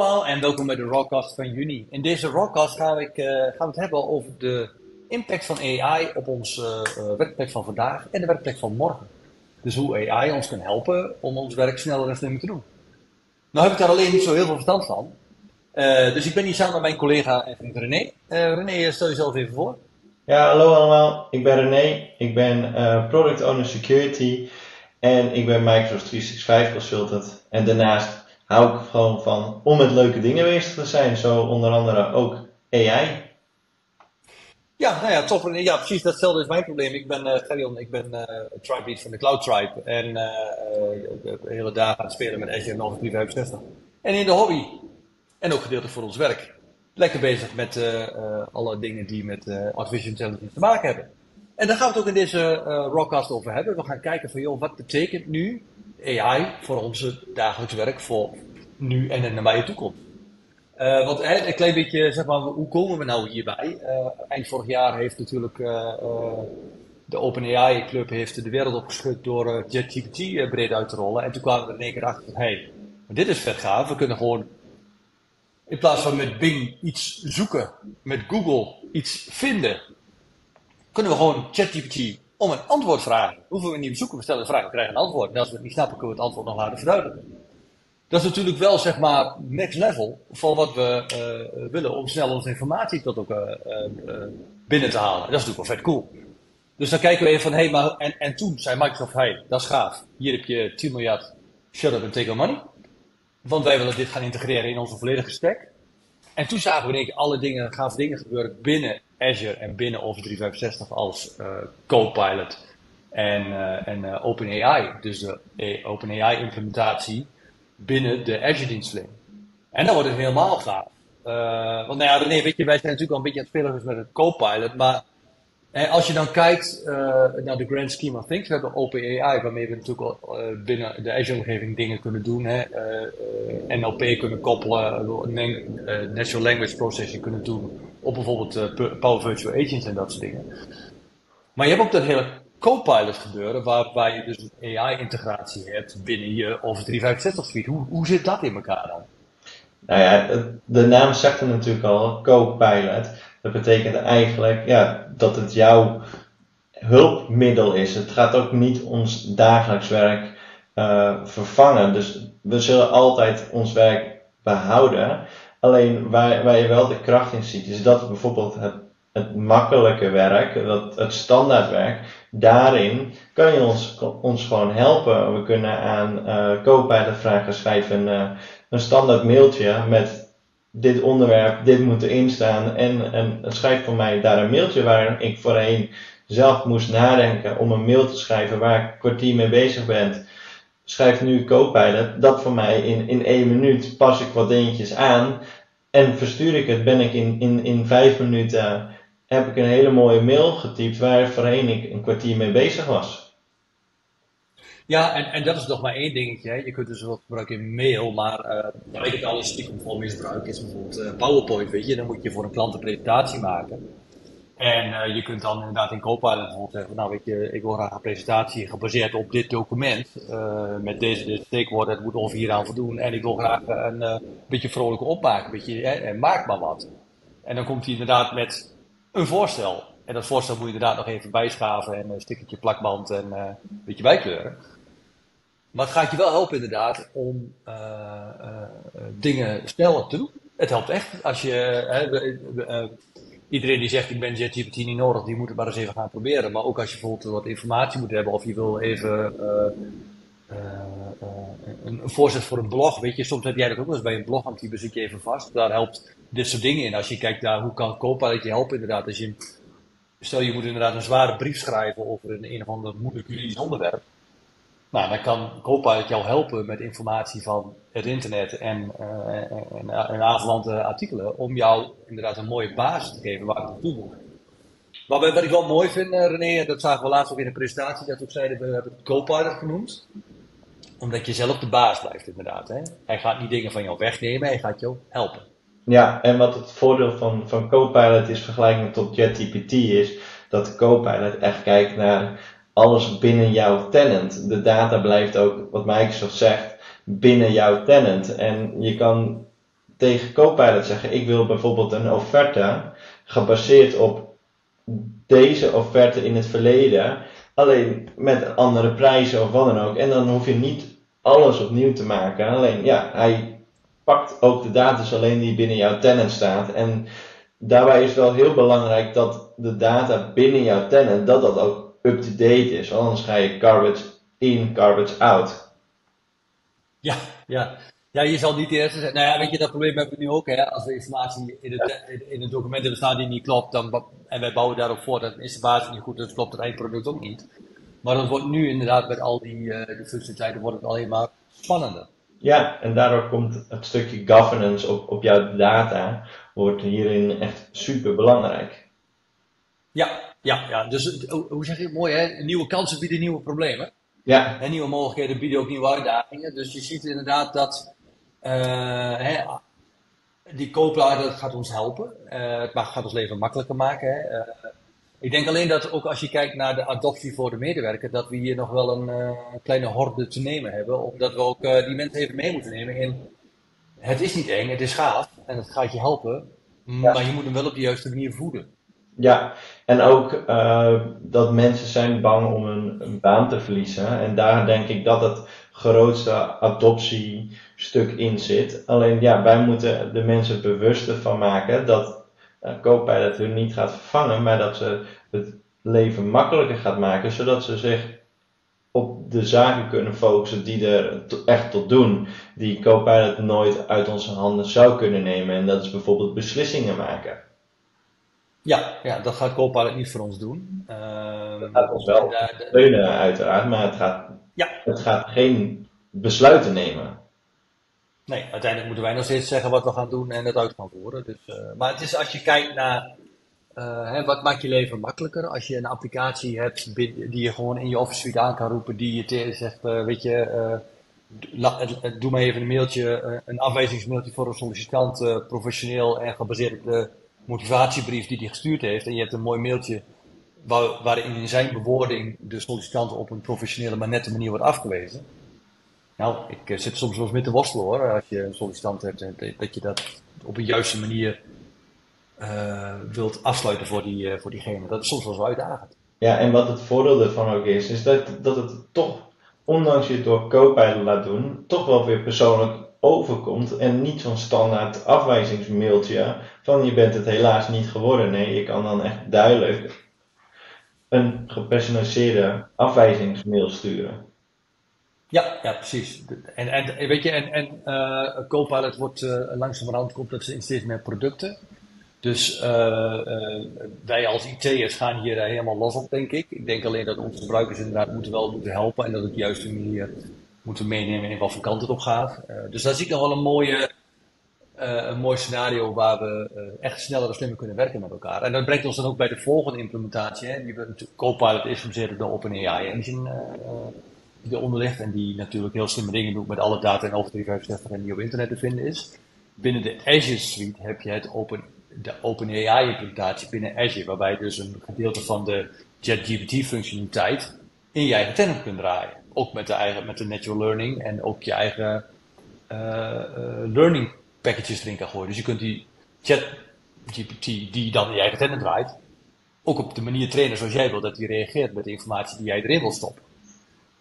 allemaal en welkom bij de Rockcast van juni. In deze Rockcast gaan, ik, uh, gaan we het hebben over de impact van AI op onze uh, werkplek van vandaag en de werkplek van morgen. Dus hoe AI ons kan helpen om ons werk sneller en slimmer te doen. Nou heb ik daar alleen niet zo heel veel verstand van. Dus ik ben hier samen met mijn collega en vriend René. René, stel jezelf even voor. Ja, hallo allemaal. Ik ben René. Ik ben Product Owner Security en ik ben Microsoft 365 Consultant. En daarnaast hou ik gewoon van om met leuke dingen bezig te zijn. Zo onder andere ook AI. Ja, nou ja, top. Ja, precies datzelfde is mijn probleem. Ik ben uh, Gerion, ik ben uh, tribe lead van de Cloud Tribe. En uh, de hele dagen aan het spelen met Azure en Office 365. En in de hobby, en ook gedeeltelijk voor ons werk, lekker bezig met alle dingen die met artificial intelligence te maken hebben. En daar gaan we het ook in deze rockcast over hebben. We gaan kijken van, joh, wat betekent nu AI voor onze dagelijks werk voor nu en in de nabije toekomst. Uh, want een klein beetje, zeg maar, hoe komen we nou hierbij? Uh, eind vorig jaar heeft natuurlijk uh, de OpenAI Club heeft de wereld opgeschud door JetGPT breed uit te rollen. En toen kwamen we er in één keer achter van, hé, hey, dit is vet gaaf. We kunnen gewoon, in plaats van met Bing iets zoeken, met Google iets vinden, kunnen we gewoon ChatGPT om een antwoord vragen. Hoeven we niet bezoeken, we stellen een vraag, we krijgen een antwoord. En als we het niet snappen, kunnen we het antwoord nog laten verduidelijken. Dat is natuurlijk wel, zeg maar, next level van wat we uh, willen om snel onze informatie tot ook uh, uh, binnen te halen. Dat is natuurlijk wel vet cool. Dus dan kijken we even van, hé, hey, maar, en, en toen zei Microsoft, hé, hey, dat is gaaf. Hier heb je 10 miljard, shut up and take our money. Want wij willen dit gaan integreren in onze volledige stack. En toen zagen we denk ik alle dingen, gaaf dingen gebeuren binnen Azure en binnen Office 365 als uh, Copilot en, uh, en uh, OpenAI. Dus de OpenAI implementatie binnen de Azure dienstverlening. En dan wordt het helemaal gaaf. want nou ja, weet je, wij zijn natuurlijk al een beetje aan het spelen met het Copilot, maar als je dan kijkt naar de grand scheme of things, we hebben OpenAI, waarmee we natuurlijk al binnen de Azure-omgeving dingen kunnen doen. Hè, NLP kunnen koppelen, natural language processing kunnen doen op bijvoorbeeld uh, Power Virtual Agents en dat soort dingen. Maar je hebt ook dat hele Copilot gebeuren, waarbij je dus een AI-integratie hebt binnen je Office 365 suite. Hoe, hoe zit dat in elkaar dan? Nou ja, de naam zegt er natuurlijk al, Copilot. Dat betekent eigenlijk ja, dat het jouw hulpmiddel is. Het gaat ook niet ons dagelijks werk uh, vervangen. Dus we zullen altijd ons werk behouden. Alleen waar, je wel de kracht in ziet, is dat bijvoorbeeld het, het makkelijke werk, dat, het standaardwerk, daarin kan je ons, ons gewoon helpen. We kunnen aan uh, Copilot vragen, schrijven een, uh, een standaard mailtje met dit onderwerp, dit moet erin staan. En, en schrijf voor mij daar een mailtje waar ik voorheen zelf moest nadenken om een mail te schrijven waar ik kwartier mee bezig ben schrijf nu Copilot, dat voor mij in, in één minuut pas ik wat dingetjes aan en verstuur ik het, ben ik in, in, in vijf minuten, heb ik een hele mooie mail getypt waar voorheen ik een kwartier mee bezig was. Ja, en, en dat is nog maar één dingetje. Hè. Je kunt dus wat gebruiken in mail, maar uh, waar ik het stiekem voor misbruik is bijvoorbeeld uh, PowerPoint, weet je. Dan moet je voor een klant een presentatie maken. En uh, je kunt dan inderdaad in Copilot bijvoorbeeld zeggen, nou weet je, ik wil graag een presentatie gebaseerd op dit document, uh, met deze, deze steekwoorden, het moet ongeveer hieraan voldoen, en ik wil graag een beetje vrolijke opmaken, een beetje, hè, maak maar wat. En dan komt hij inderdaad met een voorstel. En dat voorstel moet je inderdaad nog even bijschaven en een stickertje plakband en een beetje bijkleuren. Maar het gaat je wel helpen inderdaad om dingen sneller te doen. Het helpt echt als je, iedereen die zegt ik ben ChatGPT niet nodig, die moet het maar eens even gaan proberen. Maar ook als je bijvoorbeeld wat informatie moet hebben of je wil even uh, uh, een, een, voorzet voor een blog, weet je, soms heb jij dat ook wel eens bij een blog, die bezit je even vast. Daar helpt dit soort dingen in. Als je kijkt naar hoe kan Copilot je helpen inderdaad. Als je, stel je moet inderdaad een zware brief schrijven over een, een of ander moeilijk onderwerp. Nou, dan kan Copilot jou helpen met informatie van het internet en, uh, en, en artikelen om jou inderdaad een mooie basis te geven waar ik naartoe moet. Wat ik wel mooi vind, uh, René, dat zagen we laatst ook in de presentatie, dat we ook zeiden, we hebben het Copilot genoemd. Omdat je zelf de baas blijft inderdaad. Hè? Hij gaat niet dingen van jou wegnemen, hij gaat jou helpen. Ja, en wat het voordeel van, van Copilot is vergelijking tot JetGPT is, dat Copilot echt kijkt naar alles binnen jouw tenant. De data blijft ook, wat Microsoft zegt, binnen jouw tenant. En je kan tegen Copilot zeggen, ik wil bijvoorbeeld een offerte gebaseerd op deze offerte in het verleden, alleen met andere prijzen of wat dan ook. En dan hoef je niet alles opnieuw te maken. Alleen ja, hij pakt ook de data alleen die binnen jouw tenant staat. En daarbij is wel heel belangrijk dat de data binnen jouw tenant, dat dat ook up-to-date is. Anders ga je garbage in, garbage out. Ja, ja. Ja, je zal niet de eerste zijn. Nou ja, weet je, dat probleem hebben we nu ook. Hè? Als er informatie in het, in het document hebben staan die niet klopt, dan, en wij bouwen daarop voor dat is de basis niet goed, dan klopt het eindproduct ook niet. Maar dat wordt nu inderdaad met al die uh, de functionaliteiten wordt het alleen maar spannender. Ja, en daardoor komt het stukje governance op, op jouw data, wordt hierin echt super belangrijk. Ja, ja, ja. dus hoe zeg je het mooi hè? Nieuwe kansen bieden nieuwe problemen. Ja. En nieuwe mogelijkheden bieden ook nieuwe uitdagingen. Dus je ziet inderdaad dat uh, hè, die koopwaarde dat gaat ons helpen. Uh, het gaat ons leven makkelijker maken. Hè. Uh, ik denk alleen dat ook als je kijkt naar de adoptie voor de medewerker, dat we hier nog wel een kleine horde te nemen hebben. Omdat we ook die mensen even mee moeten nemen in het is niet eng, het is gaaf en het gaat je helpen. Ja. Maar je moet hem wel op de juiste manier voeden. Ja, en ook uh, dat mensen zijn bang om een, baan te verliezen. En daar denk ik dat het grootste adoptiestuk in zit. Alleen ja, wij moeten de mensen bewust ervan maken dat uh, Copilot hun niet gaat vervangen, maar dat ze het leven makkelijker gaat maken, zodat ze zich op de zaken kunnen focussen die er echt tot doen, die Copilot nooit uit onze handen zou kunnen nemen. En dat is bijvoorbeeld beslissingen maken. Ja, ja, dat gaat Copilot niet voor ons doen. Uh, dat gaat ons wel steunen uiteraard, maar het gaat, ja. het gaat geen besluiten nemen. Nee, uiteindelijk moeten wij nog steeds zeggen wat we gaan doen en het uit gaan voeren. Dus, uh, maar het is als je kijkt naar uh, hè, wat maakt je leven makkelijker. Als je een applicatie hebt die je gewoon in je Office Suite aan kan roepen, die je zegt, uh, weet je, doe maar even een mailtje, een afwijzingsmailtje voor een sollicitant, professioneel en gebaseerd op de motivatiebrief die hij gestuurd heeft. En je hebt een mooi mailtje waar, waarin in zijn bewoording de sollicitant op een professionele maar nette manier wordt afgewezen. Nou, ik uh, zit soms wel eens met te worstelen hoor, als je een sollicitant hebt, dat je dat op een juiste manier uh, wilt afsluiten voor, die, voor diegene. Dat is soms wel zo uitdagend. Ja, en wat het voordeel ervan ook is, is dat, dat het toch, ondanks je het door Copilot laat doen, toch wel weer persoonlijk overkomt en niet zo'n standaard afwijzingsmailtje van je bent het helaas niet geworden. Nee, je kan dan echt duidelijk een gepersonaliseerde afwijzingsmail sturen. Ja, ja, precies. En, en weet je, en, en uh, Copilot wordt uh, langzamerhand komt dat in steeds meer producten. Dus uh, wij als IT'ers gaan hier helemaal los op, denk ik. Ik denk alleen dat onze gebruikers inderdaad moeten wel moeten helpen en dat het juiste manier moeten meenemen in wat voor kant het op gaat. dus daar zie ik nog wel een mooie uh, een mooi scenario waar we uh, echt sneller en slimmer kunnen werken met elkaar. En dat brengt ons dan ook bij de volgende implementatie. Hè, die Copilot is gebaseerd op de OpenAI engine die eronder ligt. En die natuurlijk heel slimme dingen doet met alle data in Office 365 en die op internet te vinden is. Binnen de Azure Suite heb je het open, de OpenAI implementatie binnen Azure. Waarbij dus een gedeelte van de JetGPT functionaliteit in je eigen tenant kunt draaien. Ook met de, eigen, met de natural learning en ook je eigen learning packages erin kan gooien. Dus je kunt die chat GPT die dan je eigen tenant draait, ook op de manier trainen zoals jij wil dat die reageert met de informatie die jij erin wil stoppen.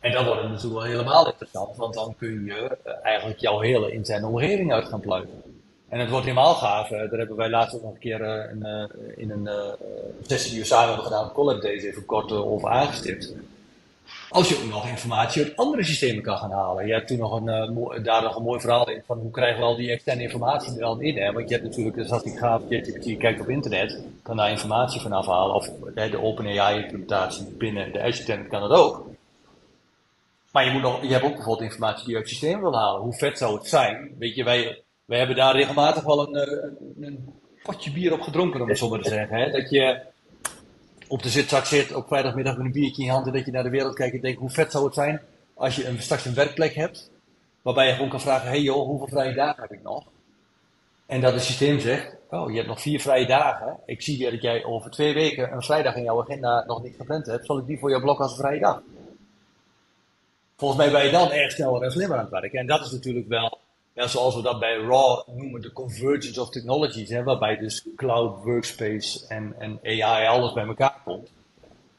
En dan wordt natuurlijk wel helemaal interessant, want dan kun je uh, eigenlijk jouw hele interne omgeving uit gaan pluizen. En het wordt helemaal gaaf, daar hebben wij laatst ook nog een keer in een sessie die we samen hebben gedaan, Collab Days, even kort over aangestipt. Als je ook nog informatie uit andere systemen kan gaan halen. Je hebt toen nog een, uh, daar nog een mooi verhaal in van hoe krijgen we al die externe informatie er dan in. Hè? Want je hebt natuurlijk, als ik ga, je kijkt op internet, kan daar informatie van afhalen. Of hè, de OpenAI implementatie binnen de Azure Tenant kan dat ook. Maar je, moet nog, je hebt ook bijvoorbeeld informatie die je uit het systeem wil halen. Hoe vet zou het zijn? Weet je, wij, wij hebben daar regelmatig wel een, eh, een, een potje bier op gedronken, om het zo maar te zeggen. Hè? Dat je op de zitzak zit op vrijdagmiddag met een biertje in je hand en dat je naar de wereld kijkt en denkt hoe vet zou het zijn als je een, straks een werkplek hebt waarbij je gewoon kan vragen, hey joh, hoeveel vrije dagen heb ik nog? En dat het systeem zegt, oh je hebt nog vier vrije dagen, ik zie dat jij over twee weken een vrijdag in jouw agenda nog niet gepland hebt, zal ik die voor jou blokken als vrije dag? Volgens mij ben je dan erg sneller en slimmer aan het werken en dat is natuurlijk wel ja, zoals we dat bij RAW noemen, de convergence of technologies, hè, waarbij dus cloud, workspace en, en AI alles bij elkaar komt,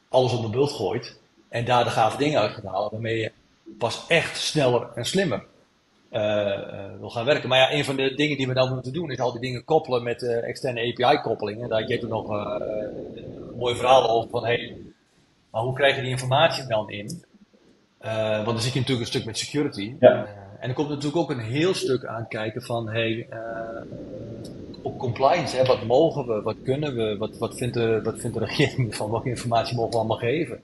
alles op de bult gooit en daar de gave dingen uit gaat halen, waarmee je pas echt sneller en slimmer uh, wil gaan werken. Maar ja, een van de dingen die we dan moeten doen is al die dingen koppelen met uh, externe API-koppelingen. Daar heb je nog een mooi verhaal over van, hey, maar hoe krijg je die informatie dan in? want dan zit je natuurlijk een stuk met security. Ja. En er komt natuurlijk ook een heel stuk aan kijken van, hey, uh, op compliance, hè, wat mogen we, wat kunnen we, wat, wat, vindt de, wat vindt de regering van, welke informatie mogen we allemaal geven?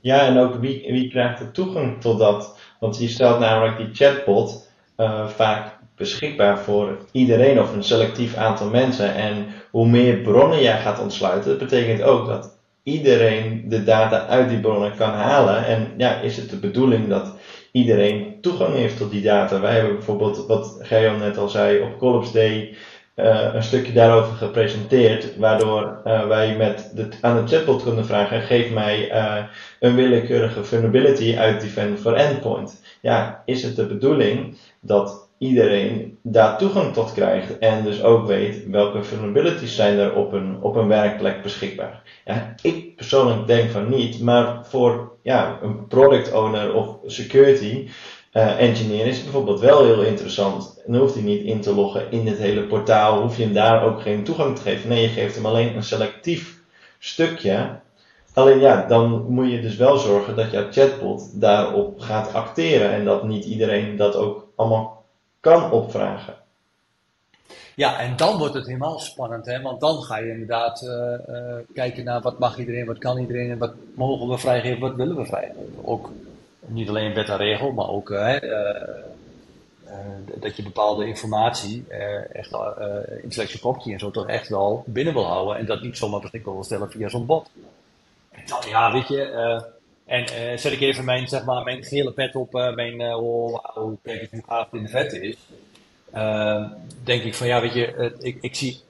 Ja, en ook wie, wie krijgt de toegang tot dat? Want je stelt namelijk die chatbot uh, vaak beschikbaar voor iedereen of een selectief aantal mensen. En hoe meer bronnen jij gaat ontsluiten, betekent ook dat iedereen de data uit die bronnen kan halen. En ja, is het de bedoeling dat iedereen toegang heeft tot die data. Wij hebben bijvoorbeeld, wat Gerjon net al zei, op Collapse Day uh, een stukje daarover gepresenteerd, waardoor uh, wij met de, aan de chatbot konden vragen: geef mij uh, een willekeurige vulnerability uit Defender for Endpoint. Ja, is het de bedoeling dat iedereen daar toegang tot krijgt en dus ook weet welke vulnerabilities zijn er op een, op een werkplek beschikbaar. Ja, ik persoonlijk denk van niet, maar voor ja, een product owner of security uh, engineer is het bijvoorbeeld wel heel interessant. Dan hoeft hij niet in te loggen in het hele portaal, hoef je hem daar ook geen toegang te geven. Nee, je geeft hem alleen een selectief stukje. Alleen ja, dan moet je dus wel zorgen dat jouw chatbot daarop gaat acteren en dat niet iedereen dat ook allemaal kan opvragen. Ja, en dan wordt het helemaal spannend, hè? want dan ga je inderdaad uh, uh, kijken naar wat mag iedereen, wat kan iedereen en wat mogen we vrijgeven, wat willen we vrijgeven. Ook niet alleen wet en regel, maar ook uh, dat je bepaalde informatie, echt intellectual property en zo, toch echt wel binnen wil houden en dat niet zomaar beschikbaar wil stellen via zo'n bot. Ja, weet je, en uh, zet ik even mijn, zeg maar, mijn gele pet op, uh, mijn, uh, hoe, kijk ik hoe gaaf de vet is. Uh, denk ik van ja, weet je, ik, ik zie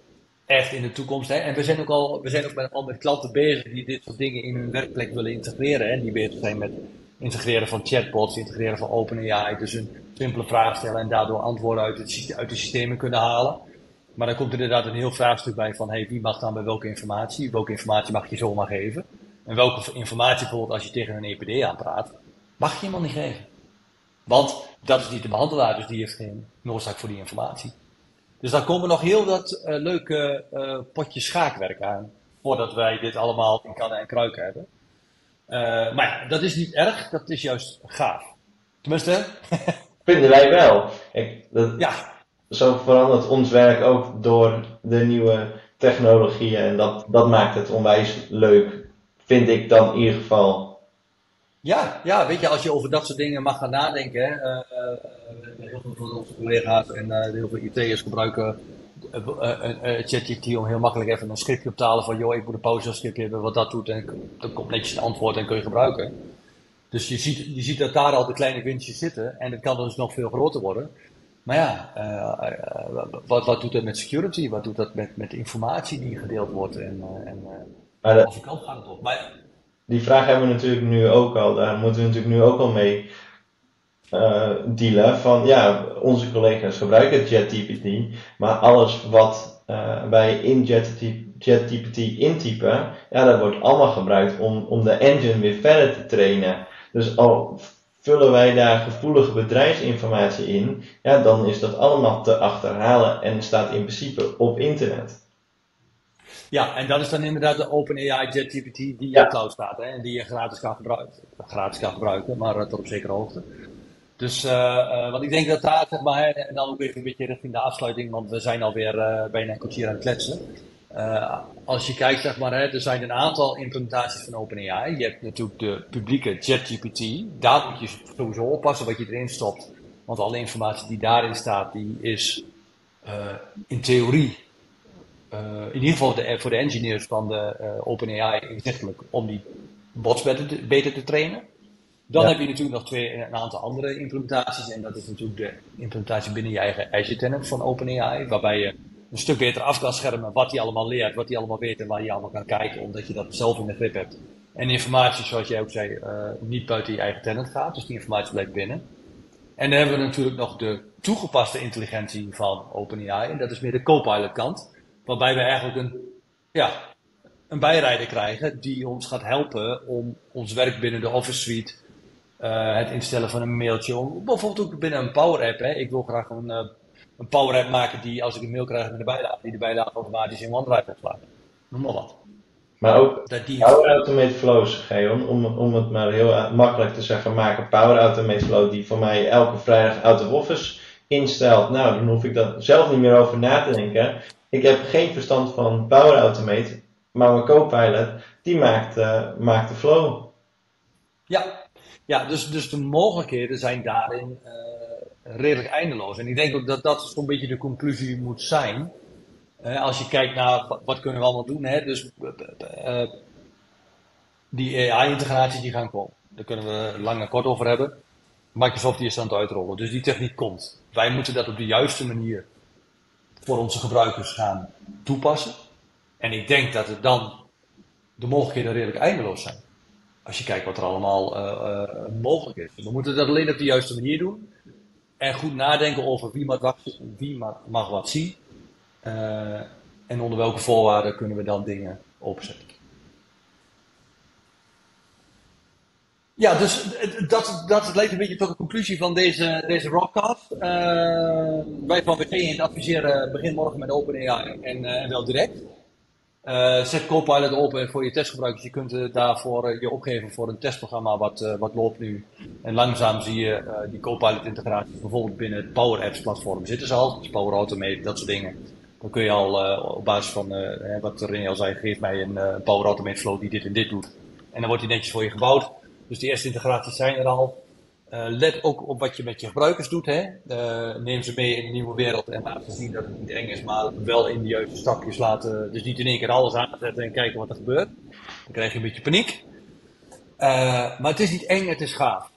echt in de toekomst. Hè, en we zijn ook al, we zijn ook met, al klanten bezig die dit soort dingen in hun werkplek willen integreren. Hè, die bezig zijn met integreren van chatbots, integreren van OpenAI. Dus een simpele vraag stellen en daardoor antwoorden uit, het, uit de systemen kunnen halen. Maar dan komt er inderdaad een heel vraagstuk bij van hey, wie mag dan bij welke informatie? Welke informatie mag je zomaar geven? En welke informatie bijvoorbeeld als je tegen een EPD aanpraat, mag je helemaal niet geven. Want dat is niet de behandelaar, dus die heeft geen noodzaak voor die informatie. Dus daar komen nog heel wat uh, leuke uh, potjes schaakwerk aan, voordat wij dit allemaal in kannen en kruiken hebben. Uh, maar ja, dat is niet erg, dat is juist gaaf. Tenminste. Vinden wij wel. Ik, dat, ja. Zo verandert ons werk ook door de nieuwe technologieën en dat, dat maakt het onwijs leuk vind ik dan in ieder geval. Ja, ja, weet je, als je over dat soort dingen mag gaan nadenken. Hè, uh, heel veel onze collega's en heel veel IT'ers gebruiken ChatGPT om heel makkelijk even een scriptje op te halen van joh, ik moet een PowerShell hebben wat dat doet en dan komt netjes het antwoord en kun je gebruiken. Dus je ziet, je ziet dat daar al de kleine winstjes zitten en het kan dus nog veel groter worden. Maar ja, wat, wat doet dat met security? Wat doet dat met, met informatie die gedeeld wordt? En, en maar de, Of kant gaat het op. Maar... Die vraag hebben we natuurlijk nu ook al. Daar moeten we natuurlijk nu ook al mee uh, dealen. Van ja, onze collega's gebruiken JetGPT. Maar alles wat uh, wij in JetGPT intypen, ja, dat wordt allemaal gebruikt om, om de engine weer verder te trainen. Dus al vullen wij daar gevoelige bedrijfsinformatie in, ja, dan is dat allemaal te achterhalen en staat in principe op internet. Ja, en dat is dan inderdaad de OpenAI JetGPT die in ja. cloud staat hè, en die je gratis kan gebruiken. Gratis kan gebruiken, maar tot op zekere hoogte. Dus, uh, uh, want ik denk dat daar, zeg maar, en dan ook even een beetje richting de afsluiting, want we zijn alweer uh, bijna een kwartier aan het kletsen. als je kijkt, zeg maar, hè, er zijn een aantal implementaties van OpenAI. Je hebt natuurlijk de publieke JetGPT. Daar moet je sowieso oppassen wat je erin stopt. Want alle informatie die daarin staat, die is in theorie in ieder geval de, voor de engineers van de uh, OpenAI inzichtelijk om die bots beter te, beter te trainen. Dan ja. heb je natuurlijk nog twee, een aantal andere implementaties. En dat is natuurlijk de implementatie binnen je eigen Azure tenant van OpenAI. Waarbij je een stuk beter af kan schermen wat hij allemaal leert, wat hij allemaal weet en waar je allemaal kan kijken. Omdat je dat zelf in de grip hebt. En informatie, zoals jij ook zei, uh, niet buiten je eigen tenant gaat. Dus die informatie blijft binnen. En dan hebben we natuurlijk nog de toegepaste intelligentie van OpenAI. En dat is meer de Copilot kant. Waarbij we eigenlijk een, ja, een bijrijder krijgen die ons gaat helpen om ons werk binnen de Office Suite, uh, het instellen van een mailtje, om, bijvoorbeeld ook binnen een Power App. Hè. Ik wil graag een, uh, een Power App maken die als ik een mail krijg met de bijlage, die de bijlage automatisch in OneDrive opslaat. Noem maar wat. Maar ook dat die... Power Automate Flows, Geon, om, om het maar heel makkelijk te zeggen maken. Power Automate Flow die voor mij elke vrijdag out of office instelt. Nou, dan hoef ik daar zelf niet meer over na te denken. Ik heb geen verstand van Power Automate, maar mijn Copilot, die maakt, uh, maakt de flow. Ja, ja dus, dus de mogelijkheden zijn daarin uh, redelijk eindeloos. En ik denk ook dat dat zo'n beetje de conclusie moet zijn. Uh, als je kijkt naar wat kunnen we allemaal doen. Hè? Dus die AI-integraties die gaan komen. Daar kunnen we lang en kort over hebben. Microsoft die is aan het uitrollen. Dus die techniek komt. Wij moeten dat op de juiste manier voor onze gebruikers gaan toepassen. En ik denk dat het dan de mogelijkheden redelijk eindeloos zijn. Als je kijkt wat er allemaal uh, uh, mogelijk is. We moeten dat alleen op de juiste manier doen. En goed nadenken over wie mag, wie mag wat zien. Uh, en onder welke voorwaarden kunnen we dan dingen opzetten. Ja, dus dat, dat leidt een beetje tot de conclusie van deze, deze rockcast. Uh, wij van WG adviseren begin morgen met OpenAI en, uh, en wel direct. Uh, zet Copilot open voor je testgebruikers. Je kunt daarvoor je opgeven voor een testprogramma wat, wat loopt nu. En langzaam zie je die Copilot integratie bijvoorbeeld binnen het Power Apps platform zitten ze al. Dus Power Automate, dat soort dingen. Dan kun je al op basis van wat René al zei, geef mij een Power Automate flow die dit en dit doet. En dan wordt die netjes voor je gebouwd. Dus die eerste integraties zijn er al. Uh, let ook op wat je met je gebruikers doet. Hè. Uh, neem ze mee in de nieuwe wereld en laat ze zien dat het niet eng is, maar wel in de juiste stapjes laten. Dus niet in één keer alles aanzetten en kijken wat er gebeurt. Dan krijg je een beetje paniek. Uh, maar het is niet eng, het is gaaf.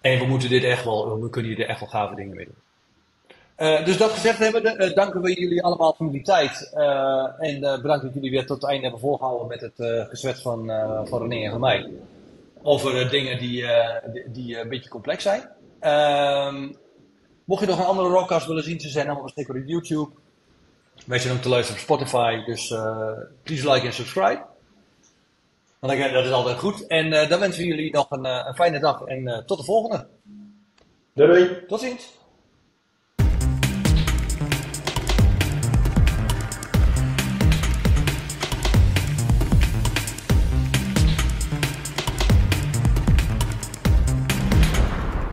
En we moeten dit echt wel, we kunnen hier echt wel gave dingen mee doen. Uh, dus dat gezegd hebben, uh, danken we jullie allemaal voor jullie tijd. Uh, en bedankt dat jullie weer tot het einde hebben volgehouden met het gezwet van, van René en van mij. Over dingen die, die, die een beetje complex zijn. Ehm, mocht je nog een andere rockcast willen zien, ze zijn allemaal beschikbaar op YouTube. Wij zijn ook te luisteren op Spotify, dus please like en subscribe. Want dat is altijd goed. En dan wensen we jullie nog een, een fijne dag en tot de volgende. Doei doei. Tot ziens.